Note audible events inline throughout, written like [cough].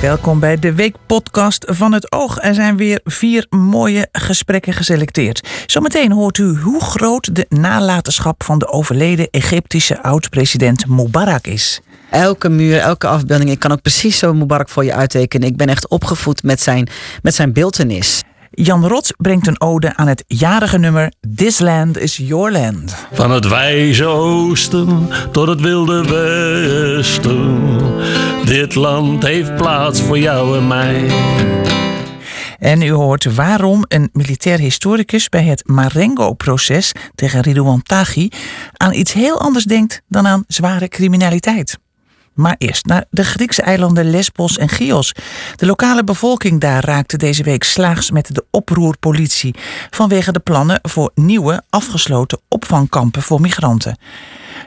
Welkom bij de Weekpodcast van het Oog. Er zijn weer vier mooie gesprekken geselecteerd. Zometeen hoort u hoe groot de nalatenschap van de overleden Egyptische oud-president Mubarak is. Elke muur, elke afbeelding. Ik kan ook precies zo Mubarak voor je uittekenen. Ik ben echt opgevoed met zijn, met zijn beeldenis. Jan Rots brengt een ode aan het jarige nummer This Land is Your Land. Van het wijze oosten tot het wilde westen. Dit land heeft plaats voor jou en mij. En u hoort waarom een militair historicus bij het Marengo-proces tegen Ridouan Taghi aan iets heel anders denkt dan aan zware criminaliteit. Maar eerst naar de Griekse eilanden Lesbos en Chios. De lokale bevolking daar raakte deze week slaags met de oproerpolitie vanwege de plannen voor nieuwe afgesloten opvangkampen voor migranten.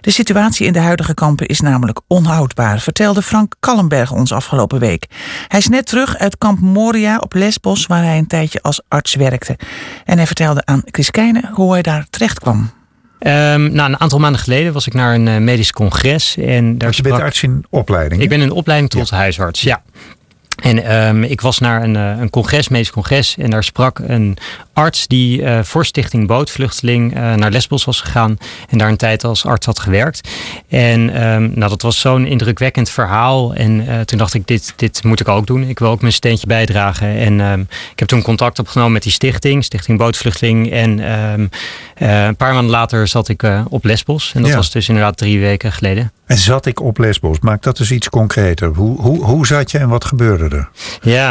De situatie in de huidige kampen is namelijk onhoudbaar, vertelde Frank Kallenberg ons afgelopen week. Hij is net terug uit kamp Moria op Lesbos, waar hij een tijdje als arts werkte. En hij vertelde aan Chris Keijne hoe hij daar terecht kwam. Um, nou, een aantal maanden geleden was ik naar een uh, medisch congres. En daar je sprak... bent arts in opleiding? Ik ben in opleiding tot ja. huisarts, ja. En um, ik was naar een, uh, een congres, medisch congres. En daar sprak een arts die uh, voor Stichting Bootvluchteling uh, naar Lesbos was gegaan. En daar een tijd als arts had gewerkt. En um, nou, dat was zo'n indrukwekkend verhaal. En toen dacht ik, dit, dit moet ik ook doen. Ik wil ook mijn steentje bijdragen. En um, ik heb toen contact opgenomen met die stichting, Stichting Bootvluchteling. En een paar maanden later zat ik op Lesbos. En dat ja. was dus inderdaad drie weken geleden. En zat ik op Lesbos? Maak dat dus iets concreter. Hoe, hoe, hoe zat je en wat gebeurde Ja,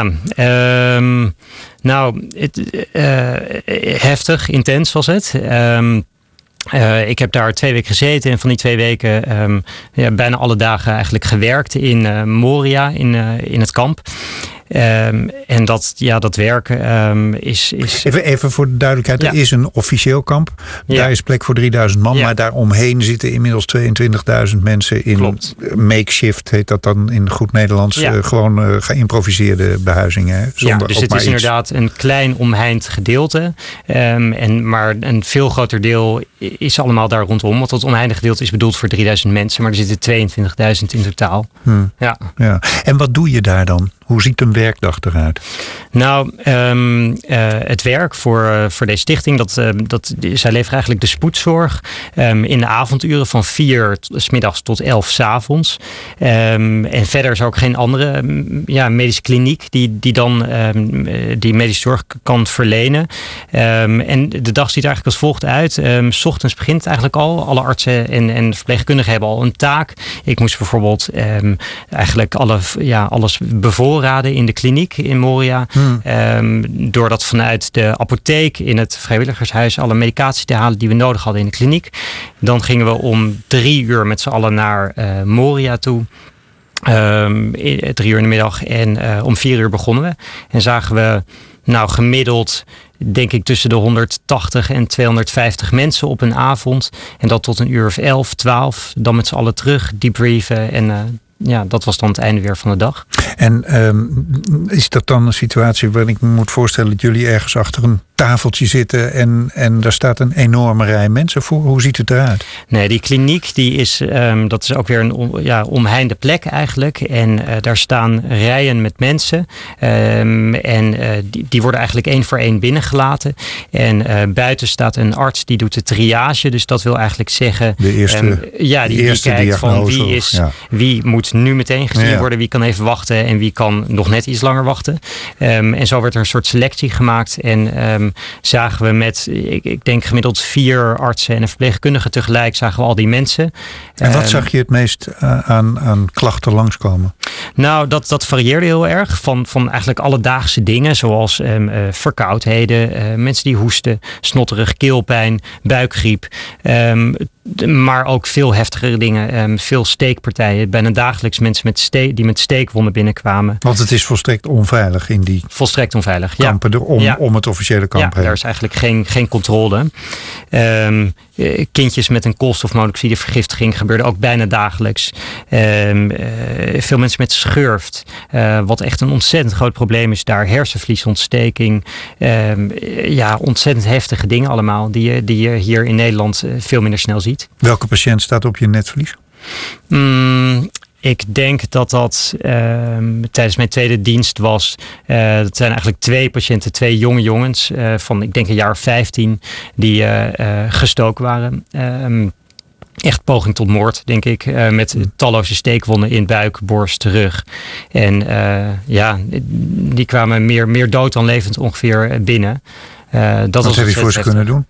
um, nou, het, uh, heftig, intens was het. Um, uh, ik heb daar twee weken gezeten en van die twee weken um, ja, bijna alle dagen eigenlijk gewerkt in uh, Moria, in, in het kamp. Um, en dat, ja, dat werken um, is, is. Even, even voor de duidelijkheid: ja. er is een officieel kamp. Ja. Daar is plek voor 3000 man. Ja. Maar daaromheen zitten inmiddels 22.000 mensen in Klopt. makeshift, heet dat dan in goed Nederlands. Uh, gewoon uh, geïmproviseerde behuizingen. Hè, ja, dus het is iets. inderdaad een klein omheind gedeelte. Um, en, maar een veel groter deel is allemaal daar rondom. Want dat omheinde gedeelte is bedoeld voor 3000 mensen. Maar er zitten 22.000 in totaal. Hmm. Ja. ja. En wat doe je daar dan? Hoe ziet een werkdag eruit? Nou, um, uh, het werk voor, uh, voor deze stichting, dat, uh, dat, zij leveren eigenlijk de spoedzorg um, in de avonduren van vier s middags tot elf s avonds. Um, en verder is er ook geen andere ja, medische kliniek die, die dan die medische zorg kan verlenen. en de dag ziet er eigenlijk als volgt uit. S ochtends begint eigenlijk al. Alle artsen en, en verpleegkundigen hebben al een taak. Ik moest bijvoorbeeld eigenlijk alle, ja, alles bevoorraden in de kliniek in Moria. Hmm. Um, door dat vanuit de apotheek in het vrijwilligershuis alle medicatie te halen die we nodig hadden in de kliniek. Dan gingen we om drie uur met z'n allen naar uh, Moria toe. Um, drie uur in de middag en uh, om vier uur begonnen we. En zagen we nou gemiddeld denk ik tussen de 180 en 250 mensen op een avond. En dat tot een uur of 11, 12. Dan met z'n allen terug, debriefen en uh, ja, dat was dan het einde weer van de dag. En um, is dat dan een situatie waarin ik me moet voorstellen dat jullie ergens achter een tafeltje zitten en, en daar staat een enorme rij mensen voor? Hoe ziet het eruit? Nee, die kliniek die is, um, dat is ook weer een ja, omheinde plek eigenlijk. En uh, daar staan rijen met mensen. Um, en uh, die, die worden eigenlijk één voor één binnengelaten. En uh, buiten staat een arts die doet de triage. Dus dat wil eigenlijk zeggen... De eerste, ja, die, eerste kijkt van wie, is, ja. wie moet nu meteen gezien ja. worden. Wie kan even wachten en wie kan nog net iets langer wachten. Um, en zo werd er een soort selectie gemaakt. En um, zagen we met, ik, ik, denk gemiddeld vier artsen en een verpleegkundige tegelijk, zagen we al die mensen. En wat um, zag je het meest uh, aan, aan klachten langskomen? Nou, dat, dat varieerde heel erg. Van, van eigenlijk alledaagse dingen, zoals um, uh, verkoudheden, uh, mensen die hoesten, snotterig, keelpijn, buikgriep. Um, maar ook veel heftigere dingen. Um, veel steekpartijen. Bijna dagelijks mensen met steek, die met steekwonden binnenkwamen. Want het is volstrekt onveilig in die volstrekt onveilig, kampen ja. er om, ja. om het officiële kamp ja, heen. daar is eigenlijk geen, geen controle. Um, kindjes met een koolstofmonoxidevergiftiging gebeurde ook bijna dagelijks. Ehm, eh, veel mensen met schurft, eh, wat echt een ontzettend groot probleem is daar. Hersenvliesontsteking, ehm, ja, ontzettend heftige dingen allemaal die, je- die je hier in Nederland eh, veel minder snel ziet. Welke patiënt staat op je netvlies? Mm, ik denk dat dat ehm, tijdens mijn tweede dienst was. Eh, dat zijn eigenlijk twee patiënten, twee jonge jongens eh, van ik denk een jaar of 15 die eh, gestoken waren. Ehm, echt poging tot moord, denk ik. met talloze steekwonden in buik, borst, rug. En ja, die kwamen meer, meer dood dan levend ongeveer binnen. Eh, dat Wat heb je voor ze kunnen doen?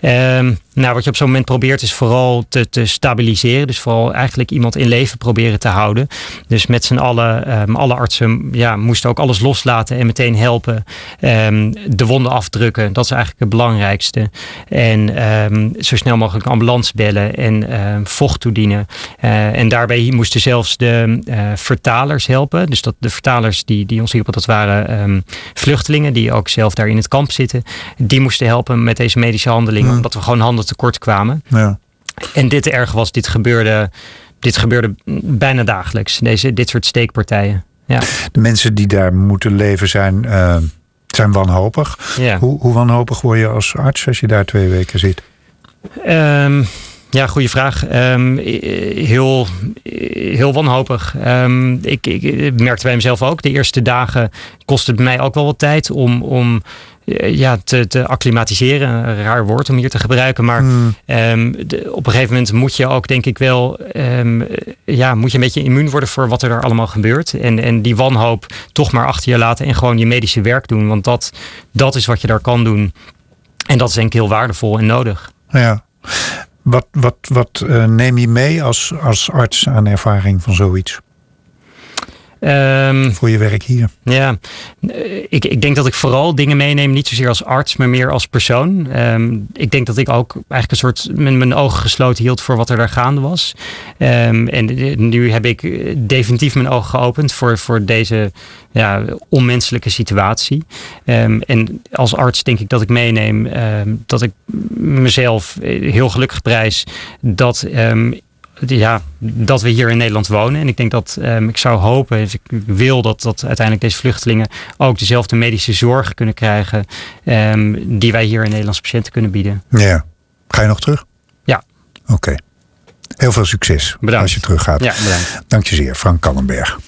Ehm, nou, wat je op zo'n moment probeert is vooral te, te stabiliseren. Dus vooral eigenlijk iemand in leven proberen te houden. Dus met z'n allen, ehm, alle artsen ja, moesten ook alles loslaten en meteen helpen. Ehm, de wonden afdrukken, dat is eigenlijk het belangrijkste. En zo snel mogelijk een ambulance bellen en vocht toedienen. Eh, en daarbij moesten zelfs de eh, vertalers helpen. Dus dat de vertalers die, die ons hielpen, dat waren vluchtelingen die ook zelf daar in het kamp zitten. Die moesten helpen met deze medische handelingen, omdat we gewoon handen tekort kwamen. Ja. En dit erg was, dit gebeurde, dit gebeurde bijna dagelijks. Deze, dit soort steekpartijen. Ja. De mensen die daar moeten leven zijn, eh, zijn wanhopig. Ja. Hoe, hoe wanhopig word je als arts als je daar twee weken zit? Ehm, ja, goede vraag. Ehm, heel, heel wanhopig. Ehm, ik, ik, merkte bij mezelf ook. De eerste dagen kostte het mij ook wel wat tijd om, om ja, te, te acclimatiseren. Een raar woord om hier te gebruiken. Maar Hmm, Ehm, de- op een gegeven moment moet je ook, denk ik wel, ehm, eh, ja, moet je een beetje immuun worden voor wat er daar allemaal gebeurt. En, en die wanhoop toch maar achter je laten en gewoon je medische werk doen. Want dat, dat is wat je daar kan doen. En dat is denk ik heel waardevol en nodig. ja. Wat, wat, wat eh, neem je mee als, als arts aan ervaring van zoiets Ehm, voor je werk hier? Ja, ik, ik denk dat ik vooral dingen meeneem, niet zozeer als arts, maar meer als persoon. Ehm, ik denk dat ik ook eigenlijk een soort mijn, mijn ogen gesloten hield voor wat er daar gaande was. Ehm, en eh, nu heb ik eh, definitief mijn ogen geopend voor, voor deze ja, onmenselijke situatie. En als arts denk ik dat ik meeneem dat ik mezelf eh, heel gelukkig prijs dat ja, dat we hier in Nederland wonen. En ik denk dat ehm, ik zou hopen, dus ik wil dat, dat uiteindelijk deze vluchtelingen ook dezelfde medische zorg kunnen krijgen ehm, die wij hier in Nederlandse patiënten kunnen bieden. Ja. Ga je nog terug? Ja. Oké. Heel veel succes Bedankt. als je teruggaat. Ja, bedankt. Dank je zeer, Frank Kallenberg.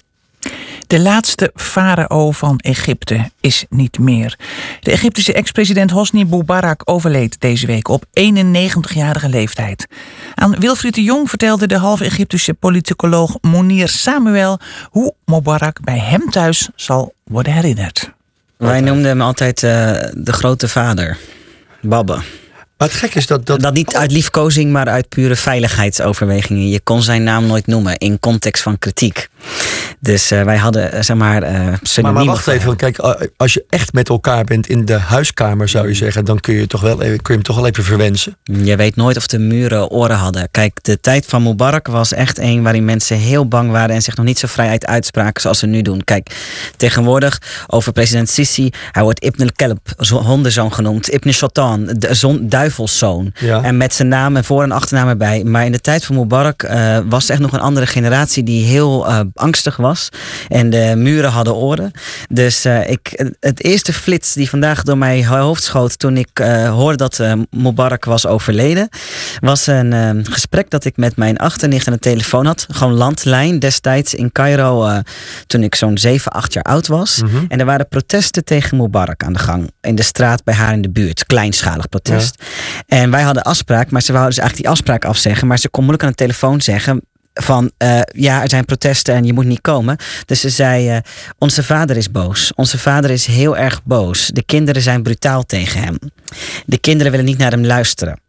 De laatste farao van Egypte is niet meer. De Egyptische ex-president Hosni Mubarak overleed deze week op 91-jarige leeftijd. Aan Wilfried de Jong vertelde de half-Egyptische politicoloog Monir Samuel hoe Mubarak bij hem thuis zal worden herinnerd. Wij noemden hem altijd eh, de grote vader. Babbe. Maar het gek is dat... dat Dat niet uit liefkozing, maar uit pure veiligheidsoverwegingen. Je kon zijn naam nooit noemen in context van kritiek. Dus eh, wij hadden, eh, zeg maar, eh maar, maar wacht even, kijk, als je echt met elkaar bent in de huiskamer, zou je zeggen, dan kun je, toch wel, even- kun je hem toch wel even verwensen. Je weet nooit of de muren oren hadden. Kijk, de tijd van Mubarak was echt een waarin mensen heel bang waren en zich nog niet zo vrij uit uitspraken zoals ze nu doen. Kijk, tegenwoordig over president Sisi, hij wordt Ibn zo- hondenzoon genoemd, Ibn Shaitan, de zon, duivelszoon. Ja. En met zijn naam en voor- en achternaam erbij. Maar in de tijd van Mubarak eh, was er echt nog een andere generatie die heel angstig was. En de muren hadden oren. Dus eh, ik, het eerste flits die vandaag door mijn hoofd schoot toen ik eh, hoorde dat eh, Mubarak was overleden, was een eh, gesprek dat ik met mijn achternicht aan de telefoon had. Gewoon landlijn destijds in Cairo toen ik zo'n 7, 8 jaar oud was. En er waren protesten tegen Mubarak aan de gang. In de straat bij haar in de buurt. Kleinschalig protest. En wij hadden afspraak, maar ze wouden dus eigenlijk die afspraak afzeggen. Maar ze kon moeilijk aan de telefoon zeggen van eh, ja, er zijn protesten en je moet niet komen. Dus ze zei, eh, onze vader is boos. Onze vader is heel erg boos. De kinderen zijn brutaal tegen hem. De kinderen willen niet naar hem luisteren.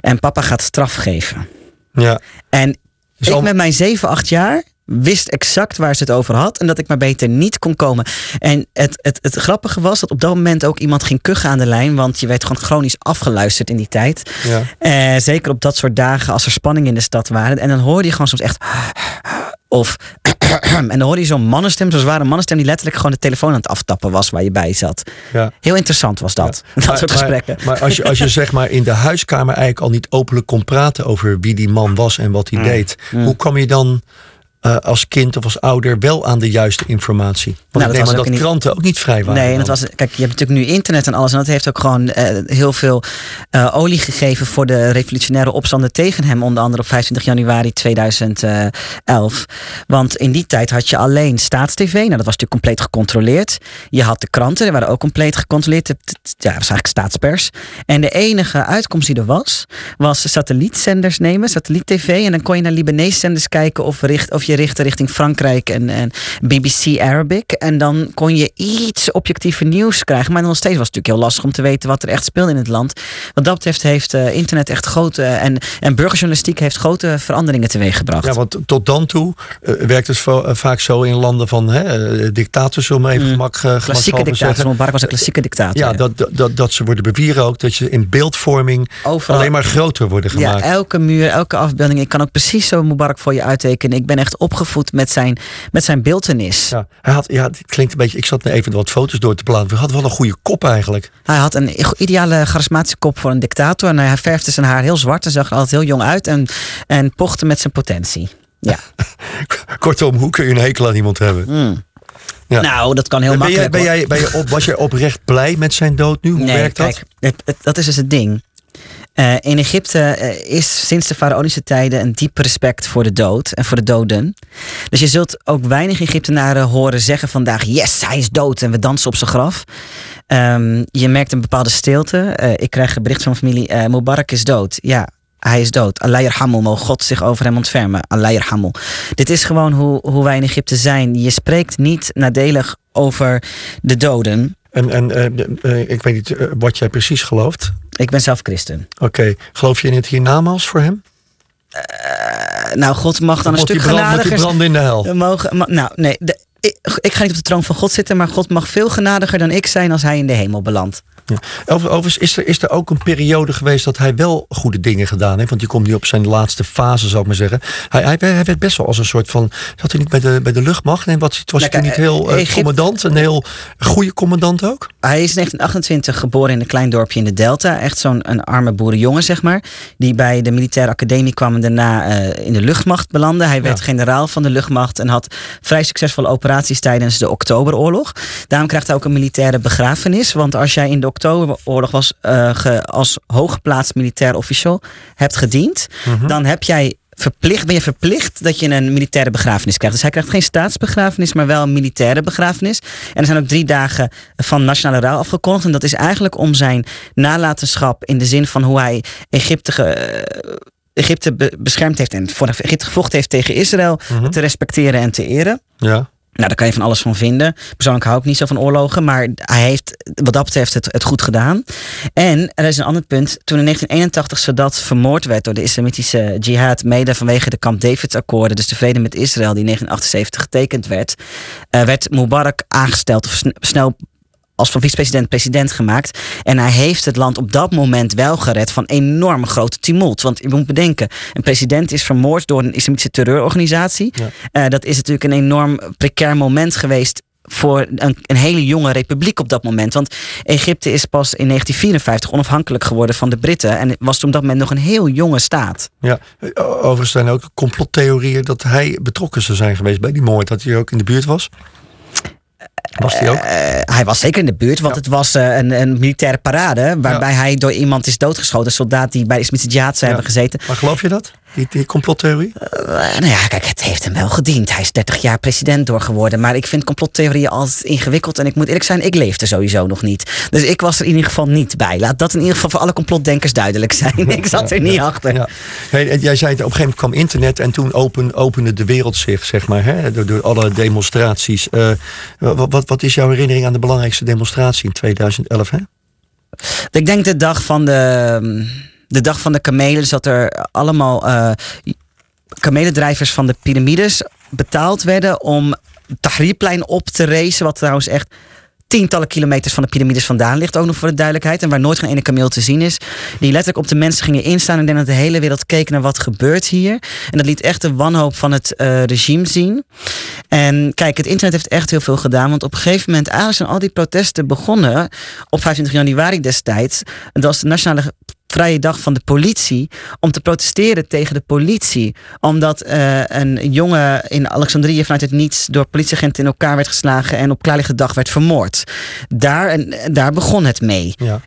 En papa gaat straf geven. Ja. En Dus ik al- met mijn 7, 8 jaar wist exact waar ze het over had en dat ik maar beter niet kon komen. En het, het, het grappige was dat op dat moment ook iemand ging kuchen aan de lijn, want je werd gewoon chronisch afgeluisterd in die tijd. Ja. Eh, zeker op dat soort dagen als er spanning in de stad waren. En dan hoorde je gewoon soms echt of. [clears throat] En dan hoorde je zo'n mannenstem, zo'n zware mannenstem, die letterlijk gewoon de telefoon aan het aftappen was waar je bij zat. Ja. Heel interessant was dat. Dat Maar- soort gesprekken. Maar, als, je, als je [laughs] zeg maar in de huiskamer eigenlijk al niet openlijk kon praten over wie die man was en wat hij deed, hoe kwam je dan eh, als kind of als ouder wel aan de juiste informatie? Want dat ik neem aan dat niet- kranten ook niet vrij waren. Nee, en dan. het was, kijk, je hebt natuurlijk nu internet en alles. En dat heeft ook gewoon eh, heel veel eh, olie gegeven voor de revolutionaire opstanden tegen hem. Onder andere op 25 januari 2011. Want in die tijd had je alleen staatstv. Nou, dat was natuurlijk compleet gecontroleerd. Je had de kranten, die waren ook compleet gecontroleerd. Ja, het was eigenlijk staatspers. En de enige uitkomst die er was, was satellietzenders nemen, satelliet-tv. En dan kon je naar Libanese zenders kijken of, richt, of je richtte richting Frankrijk en, en BBC Arabic. En dan kon je iets objectiever nieuws krijgen. Maar nog steeds was het natuurlijk heel lastig om te weten wat er echt speelde in het land. Wat dat betreft heeft eh, internet echt grote. En, en burgerjournalistiek heeft grote veranderingen teweeggebracht. Ja, want tot dan toe eh, werkt het eh, vaak zo in landen van hè, dictators, om even gemak, eh, klassieke gemakshalve te dictator. zeggen. Mubarak was een klassieke dictator. Ja, dat, dat, dat, dat ze worden bewierookt, dat je in beeldvorming Overal- alleen maar groter worden Ja, gemaakt. elke muur, elke afbeelding. Ik kan ook precies zo Mubarak voor je uittekenen. Ik ben echt opgevoed met zijn, met zijn beeltenis. Ja, hij had, ja, het klinkt een beetje. Ik zat even wat foto's door te plaatsen. Hij had wel een goede kop eigenlijk. Hij had een ideale charismatische kop voor een dictator. En hij verfde zijn haar heel zwart en zag er altijd heel jong uit. En, en pochte met zijn potentie. Ja. [laughs] Kortom, hoe kun je een hekel aan iemand hebben? Ja. Nou, dat kan heel ben, jij, makkelijk. ben, jij, ben je op, was jij oprecht blij met zijn dood nu? Hoe nee, werkt dat? kijk, het, het- dat is dus het ding. Eh, in Egypte eh, is sinds de faraonische tijden een diep respect voor de dood en voor de doden. Dus je zult ook weinig Egyptenaren horen zeggen vandaag: yes, hij is dood en we dansen op zijn graf. Ehm, je merkt een bepaalde stilte. Eh, ik krijg een bericht van mijn familie: Mubarak is dood. Ja. Hij is dood. Allah yarhamu, mogen God zich over hem ontfermen. Allah yarhamu. Dit is gewoon hoe, hoe wij in Egypte zijn. Je spreekt niet nadelig over de doden. En, en eh, eh, ik weet niet eh, wat jij precies gelooft. Ik ben zelf christen. Oké, geloof je in het hiernamaals voor hem? Nou, God mag dan een stuk brand- moet genadiger branden in de hel? Mogen, ma- nou, nee, de- ik, ik ga niet op de troon van God zitten, maar God mag veel genadiger dan ik zijn als hij in de hemel belandt. Ja. Over- Overigens is er, is er ook een periode geweest dat hij wel goede dingen gedaan heeft. Want je komt nu op zijn laatste fase, zou ik maar zeggen. Hij, hij, hij werd best wel als een soort van. Zat hij niet bij de, bij de luchtmacht? Nee, wat, was hij toen niet heel eh, Egypte- commandant? Een heel goede commandant ook? Hij is in 1928 geboren in een klein dorpje in de Delta. Echt zo'n een arme boerenjongen, zeg maar. Die bij de militaire academie kwam en daarna eh, in de luchtmacht belandde. Hij werd Ja. generaal van de luchtmacht en had vrij succesvolle operaties tijdens de Oktoberoorlog. Daarom krijgt hij ook een militaire begrafenis. Want als jij in de Oktoberoorlog was eh, ge- als hooggeplaatst militair official hebt gediend, dan heb jij verplicht, ben je verplicht dat je een militaire begrafenis krijgt. Dus hij krijgt geen staatsbegrafenis, maar wel een militaire begrafenis. En er zijn ook drie dagen van nationale rouw afgekondigd. En dat is eigenlijk om zijn nalatenschap in de zin van hoe hij Egypte, ge- eh, Egypte beschermd heeft en voor Egypte gevochten heeft tegen Israël te respecteren en te eren. Ja. Nou, daar kan je van alles van vinden. Persoonlijk hou ik niet zo van oorlogen, maar hij heeft wat dat betreft het, goed gedaan. En er is een ander punt. Toen in 1981 Sadat vermoord werd door de islamitische jihad, mede vanwege de Camp David-akkoorden, dus de vrede met Israël die in 1978 getekend werd, eh, werd Mubarak aangesteld of sn- snel als van vicepresident president gemaakt. En hij heeft het land op dat moment wel gered van enorm grote tumult. Want je moet bedenken, een president is vermoord door een islamitische terreurorganisatie. Ja. Eh, dat is natuurlijk een enorm precair moment geweest voor een, een hele jonge republiek op dat moment. Want Egypte is pas in 1954 onafhankelijk geworden van de Britten. En was toen op dat moment nog een heel jonge staat. ja. Overigens zijn er ook complottheorieën dat hij betrokken zou zijn geweest bij die moord. Dat hij ook in de buurt was. Was hij ook? Eh, hij was zeker in de buurt, want Ja. het was eh, een, een militaire parade. Waarbij hij door iemand is doodgeschoten. Een soldaat die bij de Jihad zou Ja. hebben gezeten. Maar geloof je dat? Die, die complottheorie? Eh, nou ja, kijk, het heeft hem wel gediend. Hij is 30 jaar president door geworden. Maar ik vind complottheorieën altijd ingewikkeld. En ik moet eerlijk zijn, ik leefde sowieso nog niet. Dus ik was er in ieder geval niet bij. Laat dat in ieder geval voor alle complotdenkers duidelijk zijn. [laughs] Ik zat er niet achter. Ja. Hey, jij zei op een gegeven moment kwam internet en toen open, opende de wereld zich, zeg maar, hè, door, door alle demonstraties. Eh, wat, wat, wat is jouw herinnering aan de belangrijkste demonstratie in 2011? Hè? Ik denk de dag van de, de dag van de kamelen. Dat er allemaal eh kamelendrijvers van de piramides betaald werden om het Tahrirplein op te racen. Wat trouwens echt tientallen kilometers van de piramides vandaan ligt. Ook nog voor de duidelijkheid. En waar nooit geen ene kameel te zien is. Die letterlijk op de mensen gingen instaan. En denk dat de hele wereld keek naar wat gebeurt hier. En dat liet echt de wanhoop van het eh, regime zien. En kijk, het internet heeft echt heel veel gedaan. Want op een gegeven moment, eigenlijk zijn al die protesten begonnen op 25 januari destijds. Dat was de nationale vrije dag van de politie om te protesteren tegen de politie. Omdat uh, een jongen in Alexandrië vanuit het niets door politieagenten in elkaar werd geslagen en op klaarlichte dag werd vermoord. Daar, en, daar begon het mee. Ja.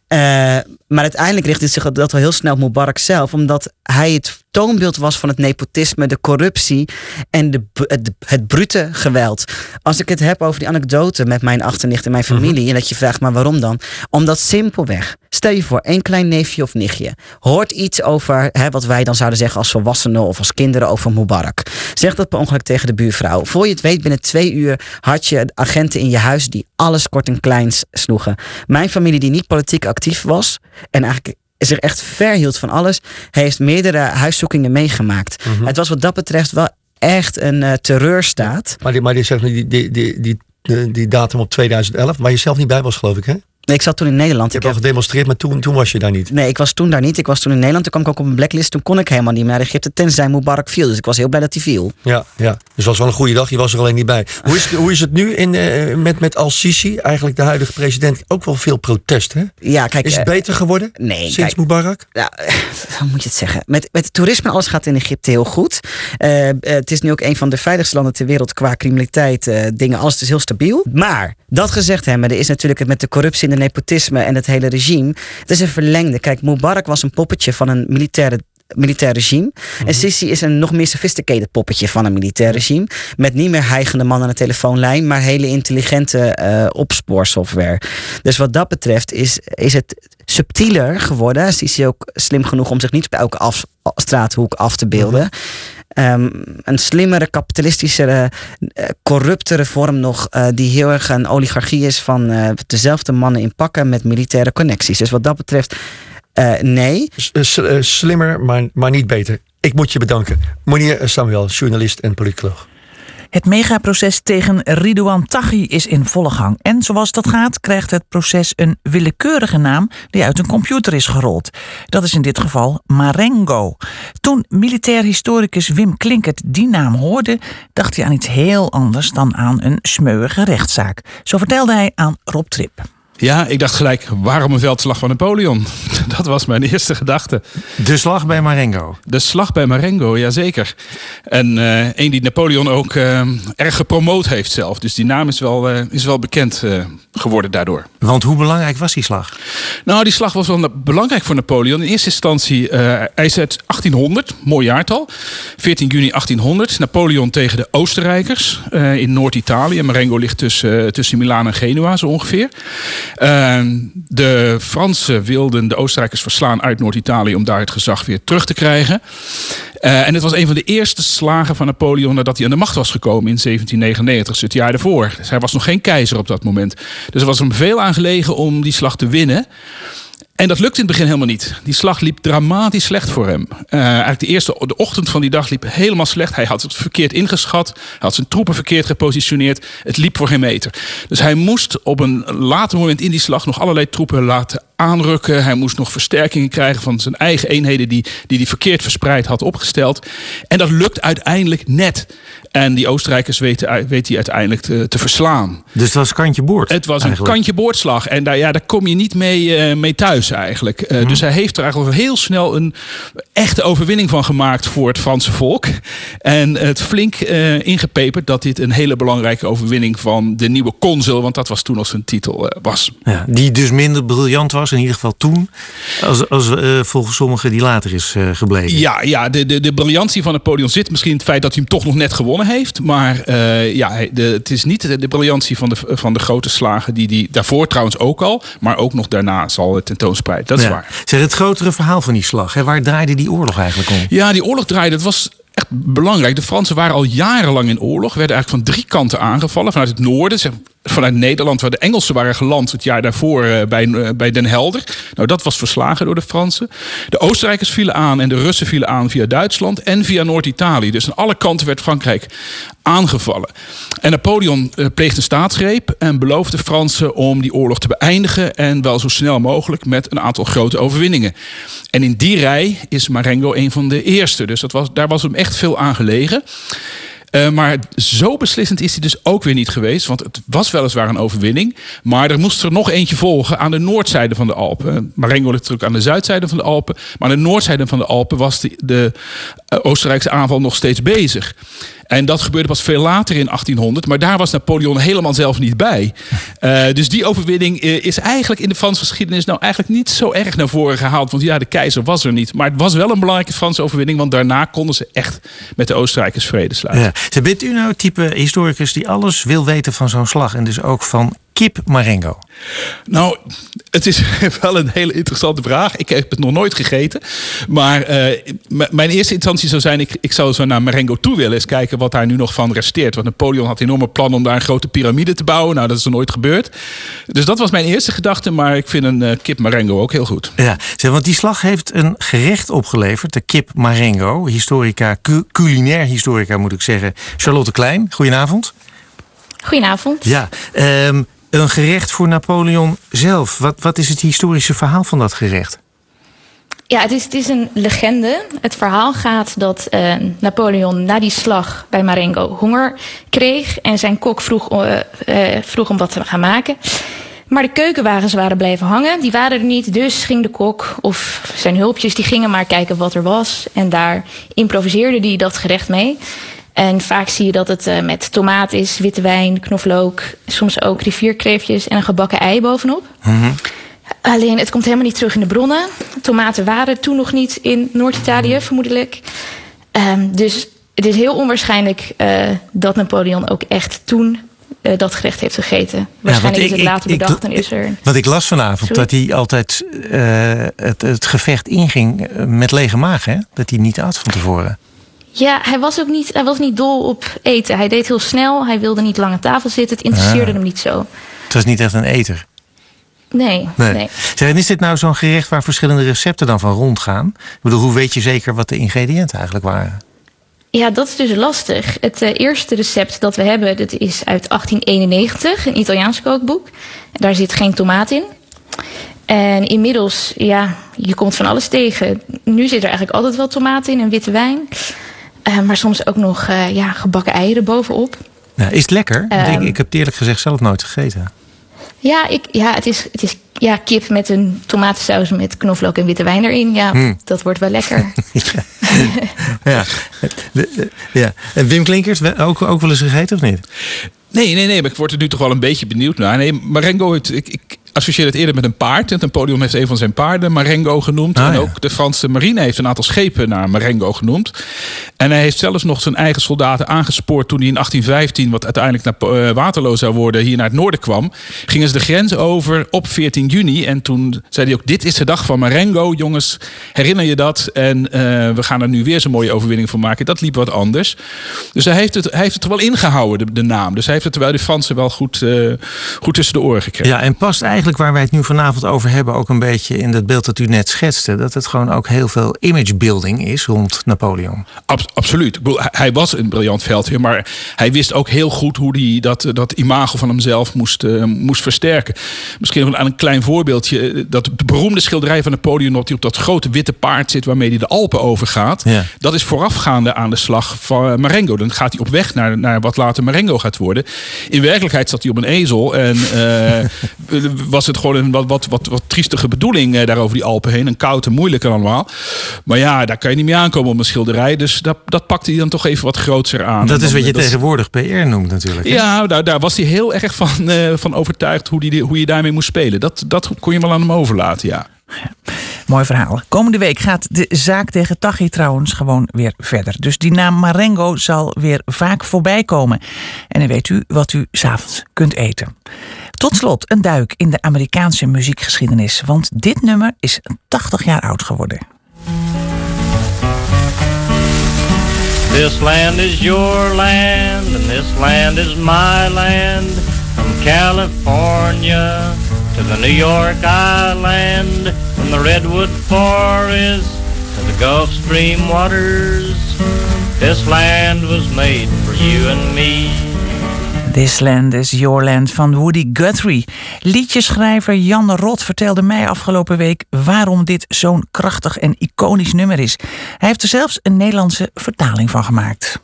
Uh, maar uiteindelijk richtte zich dat wel heel snel op Mubarak zelf, omdat hij het toonbeeld was van het nepotisme, de corruptie en de, het, het brute geweld. Als ik het heb over die anekdote met mijn achternicht en mijn mhm. familie, en dat je vraagt, maar waarom dan? Omdat simpelweg, stel je voor, één klein neefje of nichtje hoort iets over hè, wat wij dan zouden zeggen als volwassenen of als kinderen over Mubarak. Zeg dat per ongeluk tegen de buurvrouw. Voor je het weet, binnen twee uur had je agenten in je huis die alles kort en kleins sloegen. Mijn familie, die niet politiek actief was en eigenlijk zich echt verhield van alles, heeft meerdere huiszoekingen meegemaakt. Mhm. Het was wat dat betreft wel echt een uh, terreurstaat. Maar die, maar die, zegt, die, die, die, die, die datum op 2011, waar je zelf niet bij was, geloof ik, hè? Ik zat toen in Nederland. Je hebt al gedemonstreerd, maar toen, toen was je daar niet. Nee, ik was toen daar niet. Ik was toen in Nederland. Toen kwam ik ook op een blacklist. Toen kon ik helemaal niet meer naar Egypte, tenzij Mubarak viel. Dus ik was heel blij dat hij viel. Ja, ja. Dus het was wel een goede dag. Je was er alleen niet bij. Hoe is het, hoe is het nu in, uh, met, met Al-Sisi, eigenlijk de huidige president? Ook wel veel protest, hè? Ja, kijk. Is het uh, beter geworden? Nee. Sinds kijk, Mubarak? Ja, [laughs] hoe moet je het zeggen? Met, met het toerisme, alles gaat in Egypte heel goed. Uh, het is nu ook een van de veiligste landen ter wereld qua criminaliteit. dingen, alles is heel stabiel. Maar, dat gezegd hebben, er is natuurlijk met de corruptie en de nepotisme en het hele regime. Het is een verlengde. Kijk, Mubarak was een poppetje van een militaire militair regime. En mhm. Sisi is een nog meer sophisticated poppetje van een militair regime. Met niet meer heigende man aan de telefoonlijn, maar hele intelligente uh, opspoorsoftware. Dus wat dat betreft is, is het subtieler geworden. Sisi ook slim genoeg om zich niet bij elke af, straathoek af te beelden. Mhm. Um, een slimmere, kapitalistischere, uh, corruptere vorm nog, uh, die heel erg een oligarchie is van uh, dezelfde mannen in pakken met militaire connecties. Dus wat dat betreft, nee. S slimmer, maar, maar niet beter. Ik moet je bedanken. Monier Samuel, journalist en politicoloog. Het megaproces tegen Ridouan Taghi is in volle gang. En zoals dat gaat, krijgt het proces een willekeurige naam die uit een computer is gerold. Dat is in dit geval Marengo. Toen militair historicus Wim Klinkert die naam hoorde, dacht hij aan iets heel anders dan aan een smeuïge rechtszaak. Zo vertelde hij aan Rob Trip. Ja, ik dacht gelijk, waarom een veldslag van Napoleon? [laughs] Dat was mijn eerste gedachte. De slag bij Marengo. De slag bij Marengo, jazeker. En uh, een die Napoleon ook uh, erg gepromoot heeft zelf. Dus die naam is wel, uh, is wel bekend geworden daardoor. Want hoe belangrijk was die slag? Nou, die slag was wel belangrijk voor Napoleon. In eerste instantie, hij is uit 1800, mooi jaartal. 14 juni 1800. Napoleon tegen de Oostenrijkers in Noord-Italië. Marengo ligt tussen, tussen Milaan en Genua zo ongeveer. Ehm, de Fransen wilden de Oostenrijkers verslaan uit Noord-Italië om daar het gezag weer terug te krijgen. Uh, en het was een van de eerste slagen van Napoleon nadat hij aan de macht was gekomen in 1799, dus het jaar ervoor. Dus hij was nog geen keizer op dat moment. Dus er was hem veel aan gelegen om die slag te winnen. En dat lukte in het begin helemaal niet. Die slag liep dramatisch slecht voor hem. Uh, eigenlijk de eerste de ochtend van die dag liep helemaal slecht. Hij had het verkeerd ingeschat. Hij had zijn troepen verkeerd gepositioneerd. Het liep voor geen meter. Dus hij moest op een later moment in die slag nog allerlei troepen laten aanrukken. Hij moest nog versterkingen krijgen van zijn eigen eenheden die hij die, die verkeerd verspreid had opgesteld. En dat lukt uiteindelijk net. En die Oostenrijkers weten, weet hij uiteindelijk te, te, verslaan. Dus het was kantje boord? Het was een kantje boordslag. En daar, ja, daar kom je niet mee, uh, mee thuis eigenlijk. Uh, Dus hij heeft er eigenlijk heel snel een echte overwinning van gemaakt voor het Franse volk. En het flink uh, ingepeperd dat dit een hele belangrijke overwinning van de nieuwe consul, want dat was toen al zijn titel, was. Ja, die dus minder briljant was, in ieder geval toen, als, als volgens sommigen die later is gebleven. Ja, ja de, de, de briljantie van Napoleon zit misschien in het feit dat hij hem toch nog net gewonnen heeft. Maar uh, ja, de, het is niet de, de briljantie van de, van de grote slagen die die daarvoor trouwens ook al, maar ook nog daarna zal het tentoonspreiden. Dat is ja. waar. Zeg, het grotere verhaal van die slag, hè? waar draaide die oorlog eigenlijk om? Ja, die oorlog draaide, het was echt belangrijk. De Fransen waren al jarenlang in oorlog, werden eigenlijk van drie kanten aangevallen. Vanuit het noorden, vanuit Nederland, waar de Engelsen waren geland het jaar daarvoor uh, bij, uh, bij Den Helder. Nou, dat was verslagen door de Fransen. De Oostenrijkers vielen aan en de Russen vielen aan via Duitsland en via Noord-Italië. Dus aan alle kanten werd Frankrijk aangevallen. En Napoleon uh, pleegde een staatsgreep en beloofde de Fransen om die oorlog te beëindigen en wel zo snel mogelijk met een aantal grote overwinningen. En in die rij is Marengo een van de eerste. Dus dat was, daar was hem echt veel aan gelegen. Eh, maar zo beslissend is hij dus ook weer niet geweest. Want het was weliswaar een overwinning. Maar er moest er nog eentje volgen aan de noordzijde van de Alpen. Marengo ligt natuurlijk aan de zuidzijde van de Alpen. Maar aan de noordzijde van de Alpen was de, de eh, Oostenrijkse aanval nog steeds bezig. En dat gebeurde pas veel later in 1800. Maar daar was Napoleon helemaal zelf niet bij. Uh, [laughs] dus die overwinning is eigenlijk in de Franse geschiedenis nou eigenlijk niet zo erg naar voren gehaald. Want ja, de keizer was er niet. Maar het was wel een belangrijke Franse overwinning. Want daarna konden ze echt met de Oostenrijkers vrede sluiten. Ja. Bent u nou het type historicus die alles wil weten van zo'n slag? En dus ook van kip Marengo? Nou, het is [laughs] wel een hele interessante vraag. Ik heb het nog nooit gegeten. Maar uh, mijn eerste instantie zou zijn... Ik, ik zou zo naar Marengo toe willen. Eens kijken wat daar nu nog van resteert. Want Napoleon had enorme plan om daar een grote piramide te bouwen. Nou, dat is er nooit gebeurd. Dus dat was mijn eerste gedachte. Maar ik vind een uh, kip Marengo ook heel goed. Ja, want die slag heeft een gerecht opgeleverd. De kip Marengo. Historica, cu culinair historica moet ik zeggen. Charlotte Klein, goedenavond. Goedenavond. Ja, um, een gerecht voor Napoleon zelf. Wat, wat is het historische verhaal van dat gerecht? Ja, het is, het is een legende. Het verhaal gaat dat uh, Napoleon na die slag bij Marengo honger kreeg. En zijn kok vroeg, uh, uh, vroeg om wat te gaan maken. Maar de keukenwagens waren blijven hangen. Die waren er niet. Dus ging de kok of zijn hulpjes, die gingen maar kijken wat er was. En daar improviseerde hij dat gerecht mee. En vaak zie je dat het uh, met tomaat is, witte wijn, knoflook, soms ook rivierkreefjes en een gebakken ei bovenop. Mm -hmm. Alleen het komt helemaal niet terug in de bronnen. Tomaten waren toen nog niet in Noord-Italië, vermoedelijk. Um, dus het is heel onwaarschijnlijk uh, dat Napoleon ook echt toen uh, dat gerecht heeft gegeten. Waarschijnlijk ja, is het later ik, bedacht en is er. Wat ik las vanavond, Sorry? dat hij altijd het, het, gevecht inging met lege maag, hè? Dat hij niet at van tevoren. Ja, hij was ook niet, hij was niet dol op eten. Hij deed heel snel, hij wilde niet lang aan tafel zitten. Het interesseerde ah. hem niet zo. Het was niet echt een eter. Nee, nee. nee. Zeg, en is dit nou zo'n gerecht waar verschillende recepten dan van rondgaan? Ik bedoel, hoe weet je zeker wat de ingrediënten eigenlijk waren? Ja, dat is dus lastig. Het uh, eerste recept dat we hebben, dat is uit 1891, een Italiaans kookboek. Daar zit geen tomaat in. En inmiddels, ja, je komt van alles tegen. Nu zit er eigenlijk altijd wel tomaat in en witte wijn. Uh, maar soms ook nog uh, ja, gebakken eieren bovenop. Ja, is het lekker? Um, ik, ik, heb het eerlijk gezegd zelf nooit gegeten. Ja, ik, ja het is, het is ja, kip met een tomatensaus met knoflook en witte wijn erin. Ja, mm. dat wordt wel lekker. [laughs] ja. ja. En Wim Klinkers, ook, ook wel eens gegeten of niet? Nee, nee, nee, maar ik word er nu toch wel een beetje benieuwd naar. Nee, Marengo, ik, ik associeer het eerder met een paard. Het Napoleon heeft een van zijn paarden Marengo genoemd. Ah, en ja. ook de Franse marine heeft een aantal schepen naar Marengo genoemd. En hij heeft zelfs nog zijn eigen soldaten aangespoord toen hij in 1815, wat uiteindelijk naar uh, Waterloo zou worden, hier naar het noorden kwam. Gingen ze de grens over op 14 juni. En toen zei hij ook: Dit is de dag van Marengo, jongens. Herinner je dat? En uh, we gaan er nu weer zo'n mooie overwinning van maken. Dat liep wat anders. Dus hij heeft het, hij heeft het er wel ingehouden, de, de naam. Dus hij heeft het terwijl de Fransen wel goed, uh, goed tussen de oren gekregen. Ja, en past eigenlijk waar wij het nu vanavond over hebben ook een beetje in dat beeld dat u net schetste. Dat het gewoon ook heel veel imagebuilding is rond Napoleon. Ab absoluut. Hij was een briljant veldheer, maar hij wist ook heel goed hoe hij dat, dat imago van hemzelf moest, uh, moest versterken. Misschien nog aan een klein voorbeeldje. Dat beroemde schilderij van Napoleon op die op dat grote witte paard zit waarmee hij de Alpen overgaat. Ja. Dat is voorafgaande aan de slag van Marengo. Dan gaat hij op weg naar, naar wat later Marengo gaat worden. In werkelijkheid zat hij op een ezel en [laughs] uh, was het gewoon een wat, wat, wat, wat triestige bedoeling uh, daar over die Alpen heen. Een koud en moeilijk allemaal. Maar ja, daar kan je niet mee aankomen op een schilderij. Dus dat, dat pakte hij dan toch even wat groter aan. Dat is wat je dat tegenwoordig PR noemt natuurlijk. Hè? Ja, daar, daar was hij heel erg van, uh, [laughs] van overtuigd hoe, die, hoe je daarmee moest spelen. Dat, dat kon je wel aan hem overlaten, ja. ja. Mooi verhaal. Komende week gaat de zaak tegen Tachi trouwens gewoon weer verder. Dus die naam Marengo zal weer vaak voorbij komen. En dan weet u wat u s'avonds kunt eten. Tot slot een duik in de Amerikaanse muziekgeschiedenis. Want dit nummer is 80 jaar oud geworden. This land is your land and this land is my land. From California to the New York Island. From the Redwood Forest to the Gulf Stream waters. This land was made for you and me. This Land is Your Land van Woody Guthrie. Liedjeschrijver Jan Rot vertelde mij afgelopen week waarom dit zo'n krachtig en iconisch nummer is. Hij heeft er zelfs een Nederlandse vertaling van gemaakt.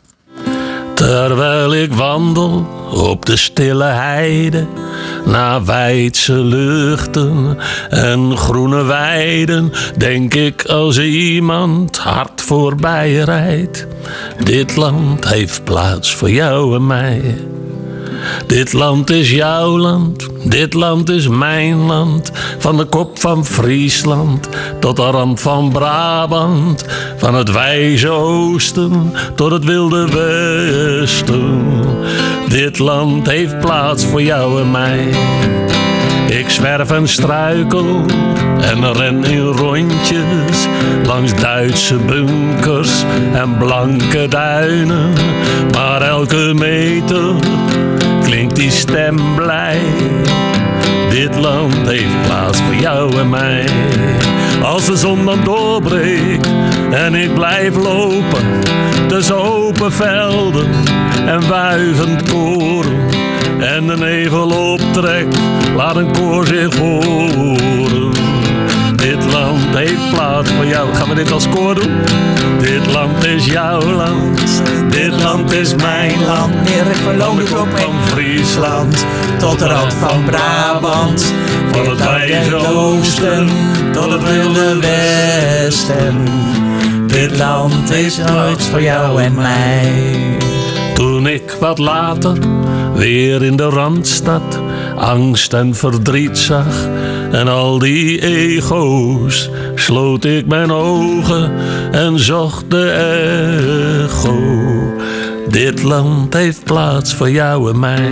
Terwijl ik wandel op de stille heide, naar wijdse luchten en groene weiden, denk ik als iemand hard voorbij rijdt. Dit land heeft plaats voor jou en mij. Dit land is jouw land, dit land is mijn land. Van de kop van Friesland tot de rand van Brabant. Van het wijze oosten tot het wilde westen. Dit land heeft plaats voor jou en mij. Ik zwerf en struikel en ren in rondjes langs Duitse bunkers en blanke duinen. Maar elke meter klinkt die stem blij. Dit land heeft plaats voor jou en mij. Als de zon dan doorbreekt en ik blijf lopen tussen open velden en wuivend koren. En de nevel optrekt, laat een koor zich horen. Land heeft plaats voor jou. Gaan we dit als koor doen? Dit land is jouw land. Dit land is mijn land. Van de kop van Friesland tot de rand van Brabant. Van het wijze oosten tot het wilde westen. Dit land is nooit voor jou en mij. Toen ik wat later weer in de Randstad angst en verdriet zag en al die ego's, sloot ik mijn ogen en zocht de echo. Dit land heeft plaats voor jou en mij.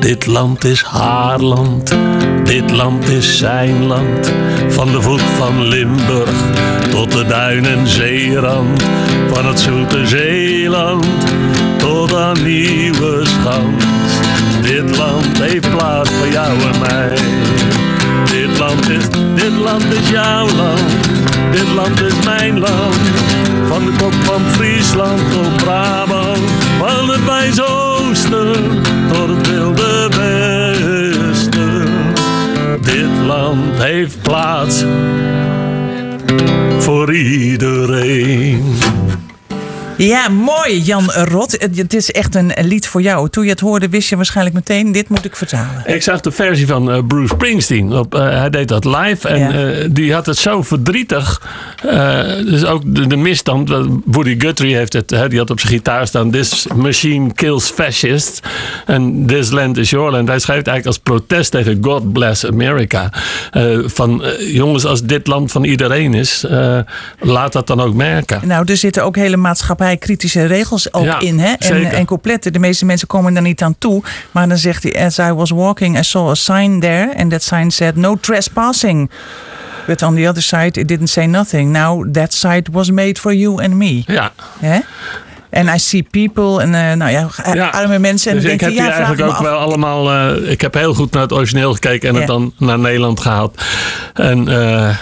Dit land is haar land, dit land is zijn land. Van de voet van Limburg tot de duin en zeerand. Van het zoete Zeeland tot aan Nieuwe Schans. Dit land heeft plaats voor jou en mij. Is, dit land is jouw land. Dit land is mijn land. Van de kop van Friesland tot Brabant. Van het wijze oosten tot het wilde westen. Dit land heeft plaats voor iedereen. Ja, mooi Jan Rot. Het het is echt een lied voor jou. Toen je het hoorde wist je waarschijnlijk meteen, dit moet ik vertalen. Ik zag de versie van eh, Bruce Springsteen. Op, eh, hij deed dat live. En Ja. eh, die had het zo verdrietig. Eh, dus ook de, de misstand. Woody Guthrie heeft het. Die had op zijn gitaar staan. This machine kills fascists. En this land is your land. Hij schrijft eigenlijk als protest tegen God bless America. Eh, van eh, jongens, als dit land van iedereen is. eh, laat dat dan ook merken. Nou, er zitten ook hele maatschappij-kritische regels ook Ja, in. Hè? En, en coupletten. De meeste mensen komen daar niet aan toe. Maar dan zegt hij: As I was walking, I saw a sign there. And that sign said: No trespassing. But on the other side, it didn't say nothing. Now, that side was made for you and me. Ja. Hè? En I see people en eh, nou ja, arme mensen. En Dus ik heb je, die ja, eigenlijk ook af. wel allemaal. eh, ik heb heel goed naar het origineel gekeken en het dan naar Nederland gehaald. En eh,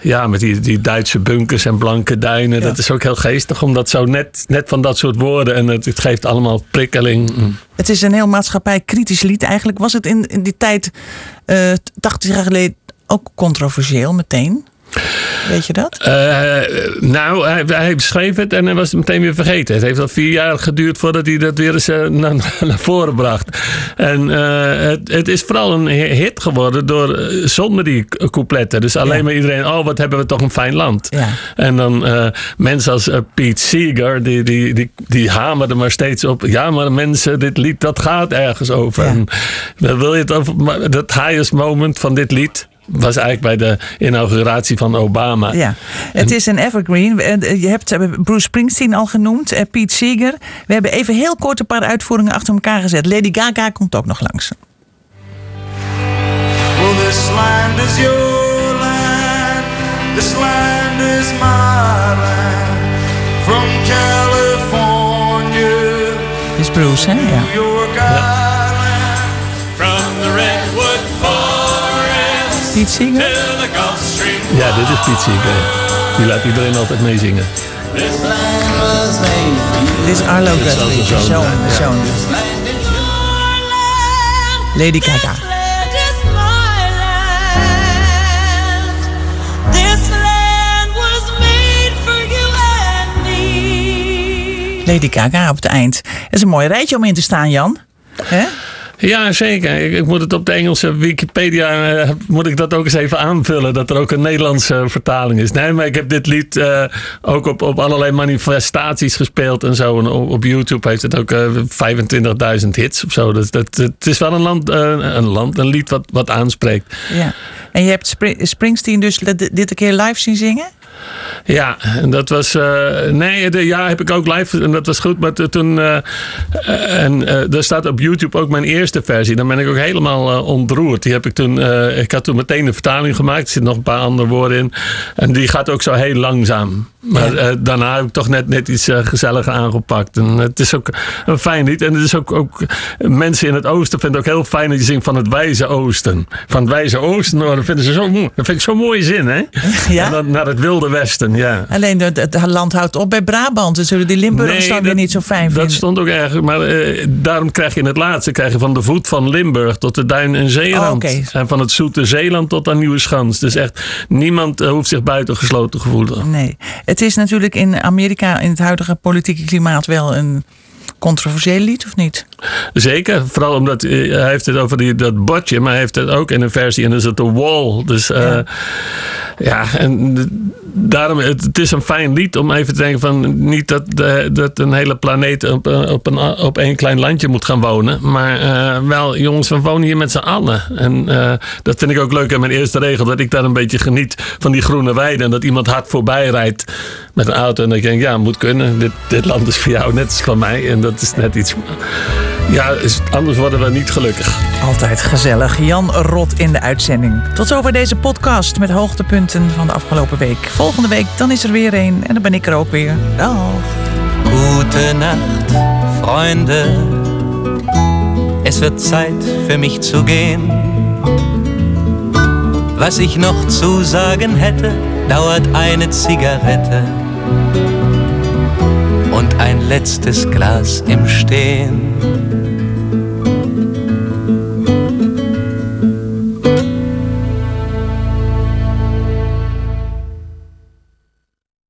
ja, met die, die Duitse bunkers en blanke duinen. Dat is ook heel geestig, omdat zo net, net van dat soort woorden. En het, het geeft allemaal prikkeling. Mm. Het is een heel maatschappij-kritisch lied. Eigenlijk was het in, in die tijd, eh 80 jaar geleden, ook controversieel meteen. Weet je dat? Eh, nou, hij, hij schreef het en hij was het meteen weer vergeten. Het heeft al vier jaar geduurd voordat hij dat weer eens eh, [laughs] naar, naar voren bracht. En eh, het, het is vooral een hit geworden door, zonder die coupletten. Dus alleen maar iedereen, oh wat hebben we toch een fijn land. Ja. En dan mensen als Pete Seeger, die, die, die, die hamerden maar steeds op. Ja, maar mensen, dit lied dat gaat ergens over. En dan wil je het over, dat highest moment van dit lied was eigenlijk bij de inauguratie van Obama. Ja, het is een evergreen. Eh, Je hebt Bruce Springsteen al genoemd, eh, Pete Seeger. We hebben even heel kort een paar uitvoeringen achter elkaar gezet. Lady Gaga komt ook nog langs. Well, this land is your land. This land is my land. From California, is Bruce, hè? Ja. Gulf Stream. Ja, dit is Pete Seeger. Die laat iedereen altijd meezingen. This land was made for you. Dit is Arlo de zoon ja. Lady Gaga. This land was made for you and me. Lady Gaga op het eind. Het is een mooi rijtje om in te staan, Jan. Hè? Ja, zeker. Ik, ik moet het op de Engelse Wikipedia eh, moet ik dat ook eens even aanvullen. Dat er ook een Nederlandse vertaling is. Nee, maar ik heb dit lied eh, ook op, op allerlei manifestaties gespeeld en zo. En op, op YouTube heeft het ook eh 25.000 hits of zo. Dus dat, het is wel een land, een land, een lied wat, wat aanspreekt. Ja. En je hebt Spring- Springsteen dus dit een keer live zien zingen? Ja, en dat was. eh, nee, de, ja, heb ik ook live. En dat was goed. Maar toen. eh, eh, en eh, er staat op YouTube ook mijn eerste versie. Dan ben ik ook helemaal eh, ontroerd. Die heb ik toen. eh, ik had toen meteen een vertaling gemaakt. Er zitten nog een paar andere woorden in. En die gaat ook zo heel langzaam. Maar eh, daarna heb ik toch net, net iets eh, gezelliger aangepakt. En het is ook een fijn lied. En het is ook, ook. Mensen in het oosten vinden het ook heel fijn dat je zingt van het wijze oosten. Van het wijze oosten. Dat vinden ze zo mooi. Dat vind ik zo'n mooie zin, hè? Ja? En dan naar het wilde westen, ja. Alleen het, het land houdt op bij Brabant. Dus zullen die Limburgers dan weer niet zo fijn vinden. Dat stond ook erg. Maar eh, daarom krijg je in het laatste krijg je van de voet van Limburg tot de Duin en Zeeland. Oh. En van het zoete Zeeland tot aan Nieuwe Schans. Dus echt, niemand eh, hoeft zich buitengesloten te voelen. Nee. Het is natuurlijk in Amerika in het huidige politieke klimaat wel een controversieel lied, of niet? Zeker, vooral omdat eh, hij heeft het over die, dat botje, maar hij heeft het ook in een versie en dan is het de wall. Dus eh, ja. en daarom, het, het is een fijn lied om even te denken van niet dat, de, dat een hele planeet op, eh, op, een, op één klein landje moet gaan wonen. Maar wel, jongens, we wonen hier met z'n allen. En dat vind ik ook leuk in mijn eerste regel, dat ik daar een beetje geniet van die groene weiden. En dat iemand hard voorbij rijdt met een auto. En dat ik denk, ja, moet kunnen. Dit, dit land is voor jou, net als van mij. En dat is net iets... Ja, is- anders worden we niet gelukkig. Altijd gezellig. Jan Rot in de uitzending. Tot zover deze podcast met hoogtepunten van de afgelopen week. Volgende week dan is er weer een en dan ben ik er ook weer. Dag. Gute Nacht, Freunde. Es wird Zeit für mich zu gehen. Was ich noch zu sagen hätte, dauert eine Zigarette und ein letztes Glas im Stehen.